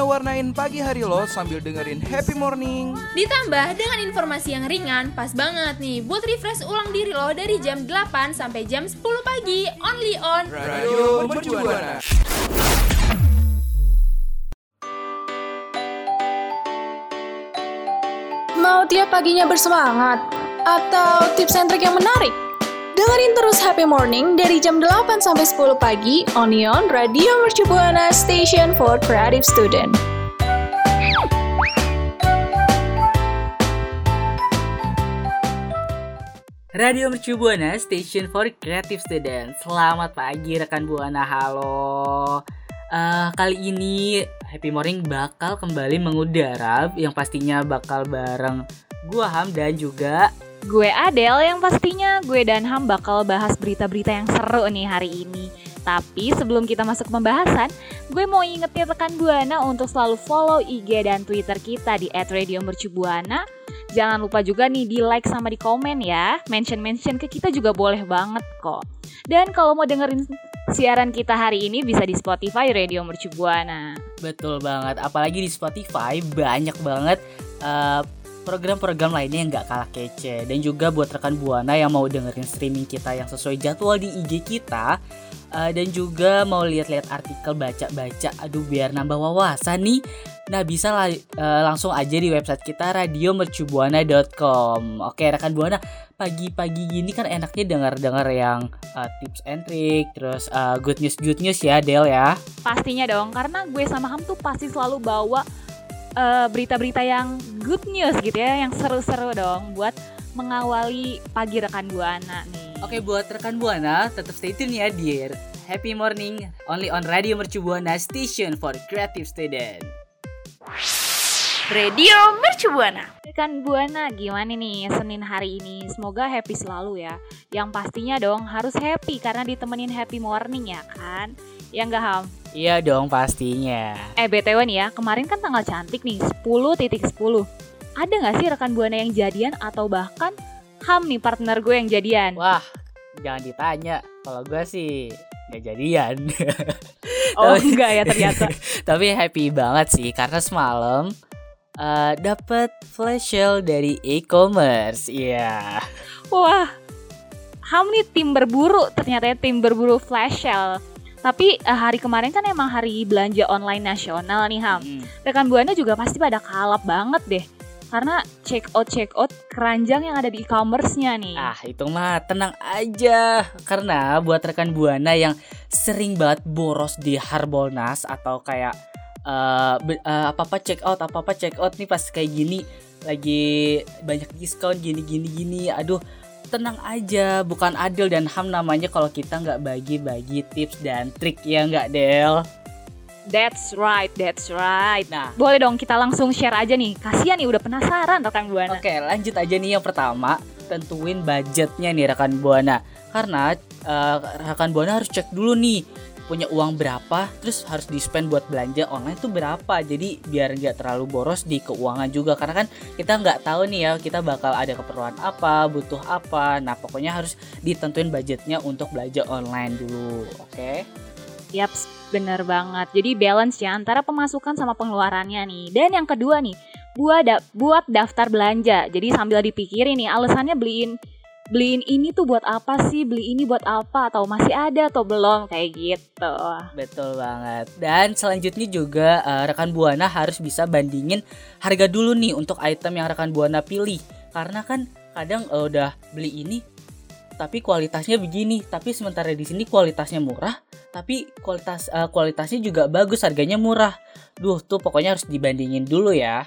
waktunya warnain pagi hari lo sambil dengerin happy morning. Ditambah dengan informasi yang ringan, pas banget nih buat refresh ulang diri lo dari jam 8 sampai jam 10 pagi, only on Radio Mercubuana. Mau tiap paginya bersemangat? Atau tips and trick yang menarik? Dengerin terus Happy Morning dari jam 8 sampai 10 pagi Onion Radio Mercu Buana Station for Creative Student. Radio Mercu Buana, Station for Creative Student. Selamat pagi rekan Buana, halo. Eh, kali ini Happy Morning bakal kembali mengudara yang pastinya bakal bareng gua Ham dan juga Gue Adele yang pastinya gue dan Ham bakal bahas berita-berita yang seru nih hari ini. Tapi sebelum kita masuk ke pembahasan, gue mau ingetin rekan Buana untuk selalu follow IG dan Twitter kita di @radiomercubuana. Jangan lupa juga nih di like sama di komen ya. Mention-mention ke kita juga boleh banget kok. Dan kalau mau dengerin siaran kita hari ini bisa di Spotify Radio Mercubuana. betul banget, apalagi di Spotify banyak banget eh, program-program lainnya yang nggak kalah kece. Dan juga buat rekan buana yang mau dengerin streaming kita yang sesuai jadwal di IG kita eh, dan juga mau lihat-lihat artikel baca-baca aduh biar nambah wawasan nih. Nah bisa lah, eh, langsung aja di website kita radiomercubuana.com oke rekan buana pagi-pagi gini kan enaknya dengar-dengar yang eh, tips and trick terus eh, good news good news ya Del ya. Pastinya dong, karena gue sama Ham tuh pasti selalu bawa eh, berita-berita yang good news gitu ya, yang seru-seru dong buat mengawali pagi rekan Buana nih. Oke buat rekan Buana tetap stay tune ya di Happy Morning only on Radio Mercu Buana Station for Creative Student. Radio Mercubuana. Rekan Buana gimana nih Senin hari ini? Semoga happy selalu ya. Yang pastinya dong harus happy karena ditemenin happy morning ya kan? Ya nggak Ham? Iya dong pastinya. Eh BTW nih ya, kemarin kan tanggal cantik nih 10.10 Ada nggak sih rekan Buana yang jadian atau bahkan Ham nih partner gue yang jadian? Wah jangan ditanya. Kalau gue sih nggak jadian. oh tapi- enggak ya ternyata. Tapi happy banget sih karena semalam eh dapat flash sale dari e-commerce. Iya. Wah, Ham nih tim berburu ternyata ya tim berburu flash sale. Tapi eh, hari kemarin kan emang hari belanja online nasional nih Ham. Mm. Rekan Buana juga pasti pada kalap banget deh. Karena check out check out keranjang yang ada di e-commerce-nya nih. Ah itu mah tenang aja Karena buat rekan Buana yang sering banget boros di Harbolnas Atau kayak be- eh, apa-apa check out apa-apa check out nih pas kayak gini Lagi banyak diskon gini-gini gini Aduh tenang aja bukan adil dan ham namanya kalau kita nggak bagi-bagi tips dan trik ya nggak Del That's right, that's right. Nah Boleh dong kita langsung share aja nih. Kasian nih udah penasaran rekan Buana. Oke, lanjut aja nih yang pertama, tentuin budgetnya nih rekan Buana. Karena eh, rekan Buana harus cek dulu nih punya uang berapa, terus harus di spend buat belanja online tuh berapa. Jadi biar nggak terlalu boros di keuangan juga. Karena kan kita nggak tahu nih ya kita bakal ada keperluan apa, butuh apa. Nah pokoknya harus ditentuin budgetnya untuk belanja online dulu. Oke? Yaps, bener banget. Jadi balance ya antara pemasukan sama pengeluarannya nih. Dan yang kedua nih, buat buat daftar belanja. Jadi sambil dipikirin nih alasannya beliin beliin ini tuh buat apa sih? Beli ini buat apa? Atau masih ada atau belum kayak gitu. Betul banget. Dan selanjutnya juga eh, rekan Buana harus bisa bandingin harga dulu nih untuk item yang rekan Buana pilih. Karena kan kadang eh, udah beli ini tapi kualitasnya begini, tapi sementara di sini kualitasnya murah, tapi kualitas eh, kualitasnya juga bagus, harganya murah. Duh, tuh pokoknya harus dibandingin dulu ya.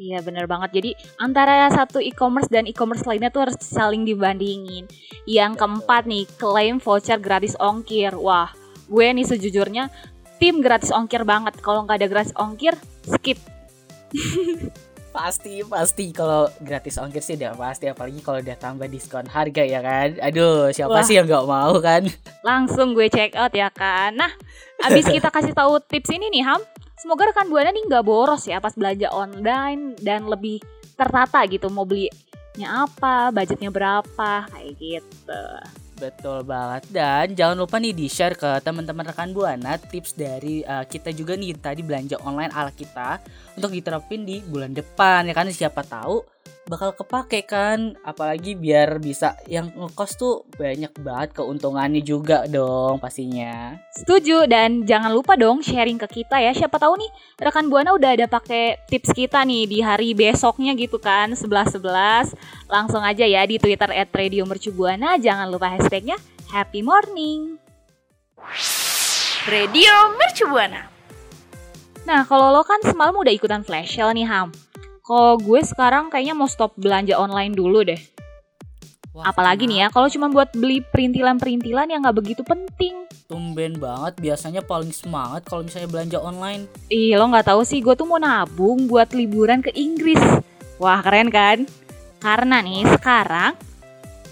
Iya bener banget. Jadi antara satu e-commerce dan e-commerce lainnya tuh harus saling dibandingin. Yang keempat nih, klaim voucher gratis ongkir. Wah, gue nih sejujurnya tim gratis ongkir banget. Kalau nggak ada gratis ongkir, skip. Pasti pasti kalau gratis ongkir sih udah pasti apalagi kalau udah tambah diskon harga ya kan. Aduh, siapa Wah. sih yang nggak mau kan? Langsung gue check out ya kan. Nah, abis kita kasih tahu tips ini nih Ham, semoga rekan buana nih nggak boros ya pas belanja online dan lebih tertata gitu mau belinya apa, budgetnya berapa kayak gitu. Betul banget. Dan jangan lupa nih di share ke teman-teman rekan buana tips dari uh, kita juga nih tadi belanja online ala kita untuk diterapin di bulan depan ya kan? Siapa tahu bakal kepake kan apalagi biar bisa yang ngekos tuh banyak banget keuntungannya juga dong pastinya. Setuju dan jangan lupa dong sharing ke kita ya. Siapa tahu nih rekan Buana udah ada pakai tips kita nih di hari besoknya gitu kan 11 11. Langsung aja ya di Twitter @radiomercubuana. Jangan lupa hashtagnya Happy Morning. Radio Mercubuana. Nah kalau lo kan semalam udah ikutan flash sale nih Ham. Kalau gue sekarang kayaknya mau stop belanja online dulu deh. Wah, Apalagi nih ya kalau cuma buat beli perintilan-perintilan yang nggak begitu penting. Tumben banget biasanya paling semangat kalau misalnya belanja online. Ih lo nggak tahu sih gue tuh mau nabung buat liburan ke Inggris. Wah keren kan? Karena nih sekarang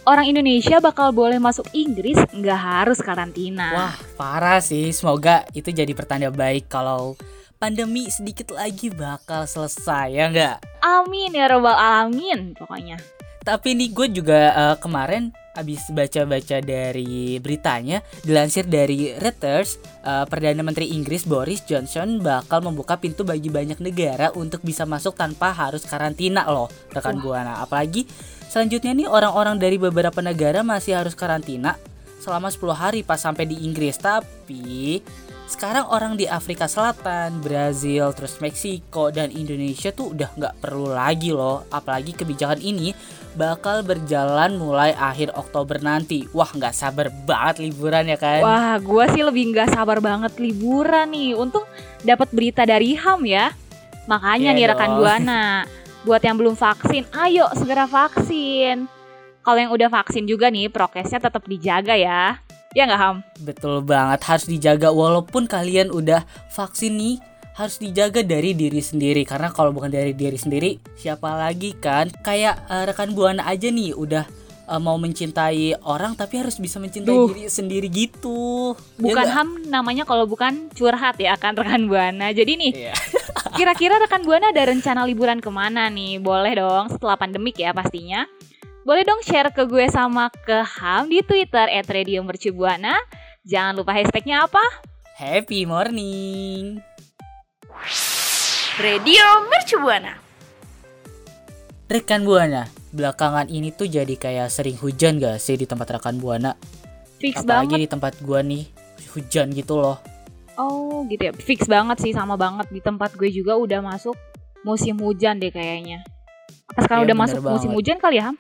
orang Indonesia bakal boleh masuk Inggris nggak harus karantina. Wah, parah sih. Semoga itu jadi pertanda baik kalau pandemi sedikit lagi bakal selesai ya nggak? Amin ya robbal alamin pokoknya. Tapi nih gue juga eh, kemarin abis baca-baca dari beritanya dilansir dari Reuters eh, Perdana Menteri Inggris Boris Johnson bakal membuka pintu bagi banyak negara untuk bisa masuk tanpa harus karantina loh rekan buana apalagi selanjutnya nih orang-orang dari beberapa negara masih harus karantina selama 10 hari pas sampai di Inggris tapi sekarang orang di Afrika Selatan, Brazil, terus Meksiko dan Indonesia tuh udah nggak perlu lagi loh. Apalagi kebijakan ini bakal berjalan mulai akhir Oktober nanti. Wah nggak sabar banget liburan ya kan? Wah gue sih lebih nggak sabar banget liburan nih. Untung dapat berita dari Ham ya. Makanya Iya nih rekan buana, buat yang belum vaksin, ayo segera vaksin. Kalau yang udah vaksin juga nih, prokesnya tetap dijaga ya. Ya nggak Ham? Betul banget harus dijaga walaupun kalian udah vaksin nih harus dijaga dari diri sendiri karena kalau bukan dari diri sendiri siapa lagi kan kayak eh, rekan buana aja nih udah eh, mau mencintai orang tapi harus bisa mencintai Duh. diri sendiri gitu Ya Bukan nggak? Ham namanya kalau bukan curhat ya kan rekan buana. Jadi nih, Iya. kira-kira rekan buana ada rencana liburan ke mana nih? Boleh dong setelah pandemik ya pastinya. Boleh dong share ke gue sama ke Ham di Twitter @radiomercubuana. Jangan lupa hashtagnya apa? Happy morning. Radio Mercubuana. Rekan Buana, belakangan ini tuh jadi kayak sering hujan gak sih di tempat rekan Buana? Fix Apalagi banget. di tempat gua nih hujan gitu loh. Oh gitu ya. Fix banget sih sama banget di tempat gue juga udah masuk musim hujan deh kayaknya. Apa sekarang Iya, udah masuk musim banget. hujan kali ya Ham?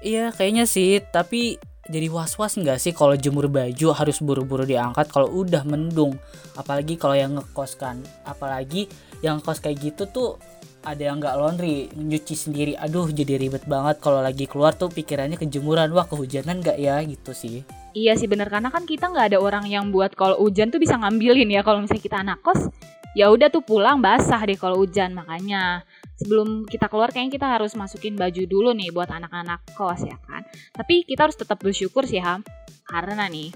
Iya kayaknya sih, tapi jadi was-was nggak sih kalau jemur baju harus buru-buru diangkat kalau udah mendung. Apalagi kalau yang ngekos kan. Apalagi yang kos kayak gitu tuh ada yang nggak laundry, nyuci sendiri. Aduh jadi ribet banget kalau lagi keluar tuh pikirannya kejemuran. Wah kehujanan nggak ya gitu sih. Iya sih bener karena kan kita nggak ada orang yang buat kalau hujan tuh bisa ngambilin ya kalau misalnya kita anak kos ya udah tuh pulang basah deh kalau hujan makanya sebelum kita keluar kayaknya kita harus masukin baju dulu nih buat anak-anak kos ya kan? Tapi kita harus tetap bersyukur sih Ham. Karena nih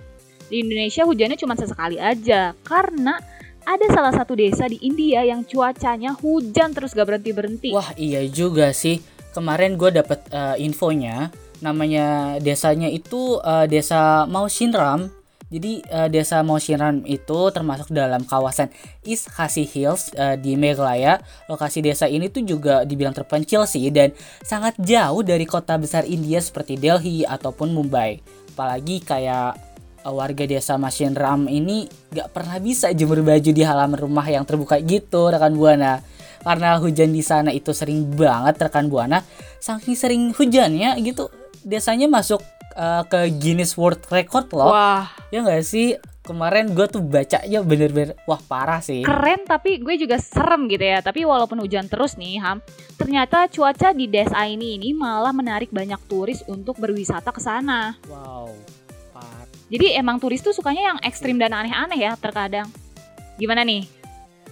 di Indonesia hujannya cuma sesekali aja. Karena ada salah satu desa di India yang cuacanya hujan terus gak berhenti berhenti Wah iya juga sih. Kemarin gue dapet eh, infonya, namanya desanya itu eh, desa Mausinram. Jadi eh, desa Mausinram itu termasuk dalam kawasan East Khasi Hills eh, di Meghalaya. Lokasi desa ini tuh juga dibilang terpencil sih dan sangat jauh dari kota besar India seperti Delhi ataupun Mumbai. Apalagi kayak eh, warga desa Mausinram ini gak pernah bisa jemur baju di halaman rumah yang terbuka gitu rekan buana karena hujan di sana itu sering banget rekan buana saking sering hujannya gitu desanya masuk uh, ke Guinness World Record loh wah ya nggak sih kemarin gue tuh bacanya bener-bener wah parah sih Keren tapi gue juga serem gitu ya. Tapi walaupun hujan terus nih Ham, ternyata cuaca di desa ini ini malah menarik banyak turis untuk berwisata ke sana. wow par Jadi emang turis tuh sukanya yang ekstrim dan aneh-aneh ya terkadang. Gimana nih?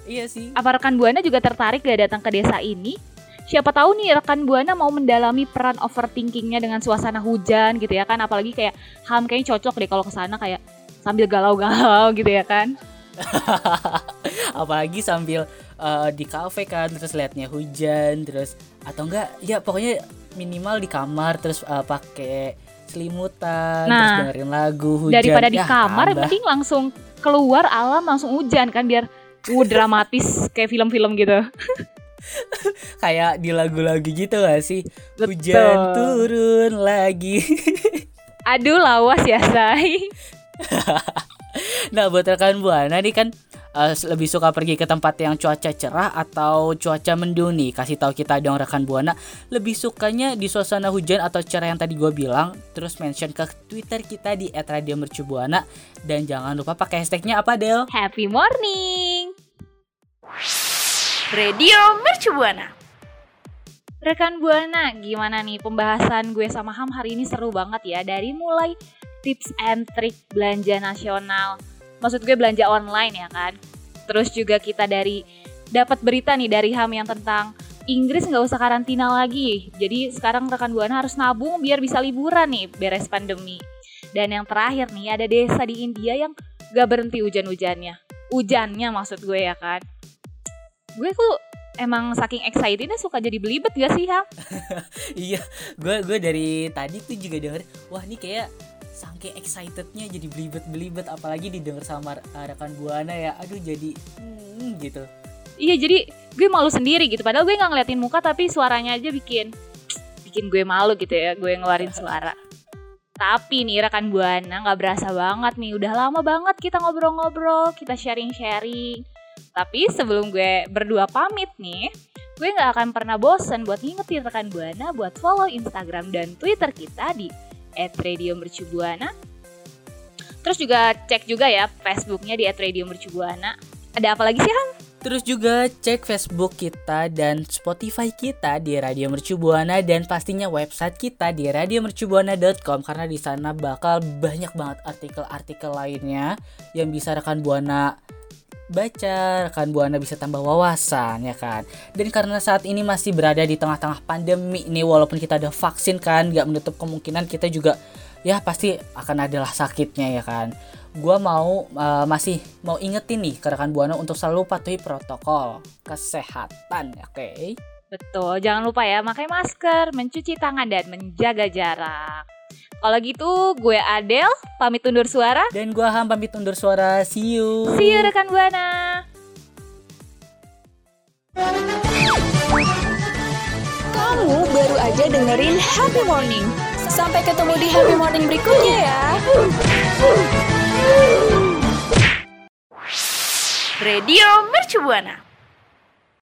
iya sih Apa rekan Buana juga tertarik gak datang ke desa ini? Siapa tahu nih rekan Buana mau mendalami peran overthinkingnya dengan suasana hujan gitu ya kan. Apalagi kayak Ham kayaknya cocok deh kalau ke sana kayak sambil galau-galau gitu ya kan. apalagi sambil eh, di kafe kan terus liatnya hujan terus atau enggak ya pokoknya minimal di kamar terus eh, pakai selimutan terus Nah, dengerin lagu hujan Daripada di Ya, kamar tambah. mending langsung keluar alam langsung hujan kan biar uh dramatis kayak film-film gitu. kayak di lagu-lagu gitu gak sih Betul. hujan turun lagi Aduh lawas ya say. nah buat rekan buana nih kan eh, lebih suka pergi ke tempat yang cuaca cerah atau cuaca mendung nih kasih tahu kita dong rekan buana lebih sukanya di suasana hujan atau cerah yang tadi gue bilang terus mention ke twitter kita di @radiomercubuana dan jangan lupa pakai hashtagnya apa Del Happy morning. Radio Mercubuana. Rekan Buana, gimana nih pembahasan gue sama Ham hari ini? Seru banget ya Dari mulai tips and trick belanja nasional. Maksud gue belanja online ya kan? Terus juga kita dari dapat berita nih dari Ham yang tentang Inggris nggak usah karantina lagi. Jadi sekarang rekan Buana harus nabung biar bisa liburan nih beres pandemi. Dan yang terakhir nih ada desa di India yang gak berhenti hujan-hujannya. Hujannya maksud gue ya kan? Gue tuh emang saking excitednya suka jadi belibet gak sih Ham? iya gue gue dari tadi tuh juga denger wah ini kayak saking excitednya jadi belibet-belibet apalagi didengar sama uh, rekan buana ya aduh jadi hmm, gitu. Iya jadi gue malu sendiri gitu Padahal gue gak ngeliatin muka tapi suaranya aja bikin Bikin gue malu gitu ya gue ngeluarin suara. Tapi nih rekan Buana gak berasa banget nih Udah lama banget kita ngobrol-ngobrol Kita sharing-sharing Tapi sebelum gue berdua pamit nih Gue gak akan pernah bosen buat ngingetin rekan Buana Buat follow Instagram dan Twitter kita di @radiomercubuana Terus juga cek juga ya Facebooknya di @radiomercubuana Ada apa lagi sih Ham? Terus juga cek Facebook kita dan Spotify kita di Radio Mercu Buana dan pastinya website kita di radiomercubuana.com karena di sana bakal banyak banget artikel-artikel lainnya yang bisa rekan Buana baca, rekan Buana bisa tambah wawasan ya kan. Dan karena saat ini masih berada di tengah-tengah pandemi nih walaupun kita ada vaksin kan nggak menutup kemungkinan kita juga ya pasti akan adalah sakitnya ya kan gua mau uh, masih mau ingetin nih ke rekan buana untuk selalu patuhi protokol kesehatan, oke? Betul, jangan lupa ya pakai masker, mencuci tangan dan menjaga jarak. Kalau gitu, gue Adel pamit undur suara. Dan gua Ham pamit undur suara, see you. See you rekan Buana. Kamu baru aja dengerin Happy Morning. Sampai ketemu di Happy Morning berikutnya ya. Radio Mercubuana.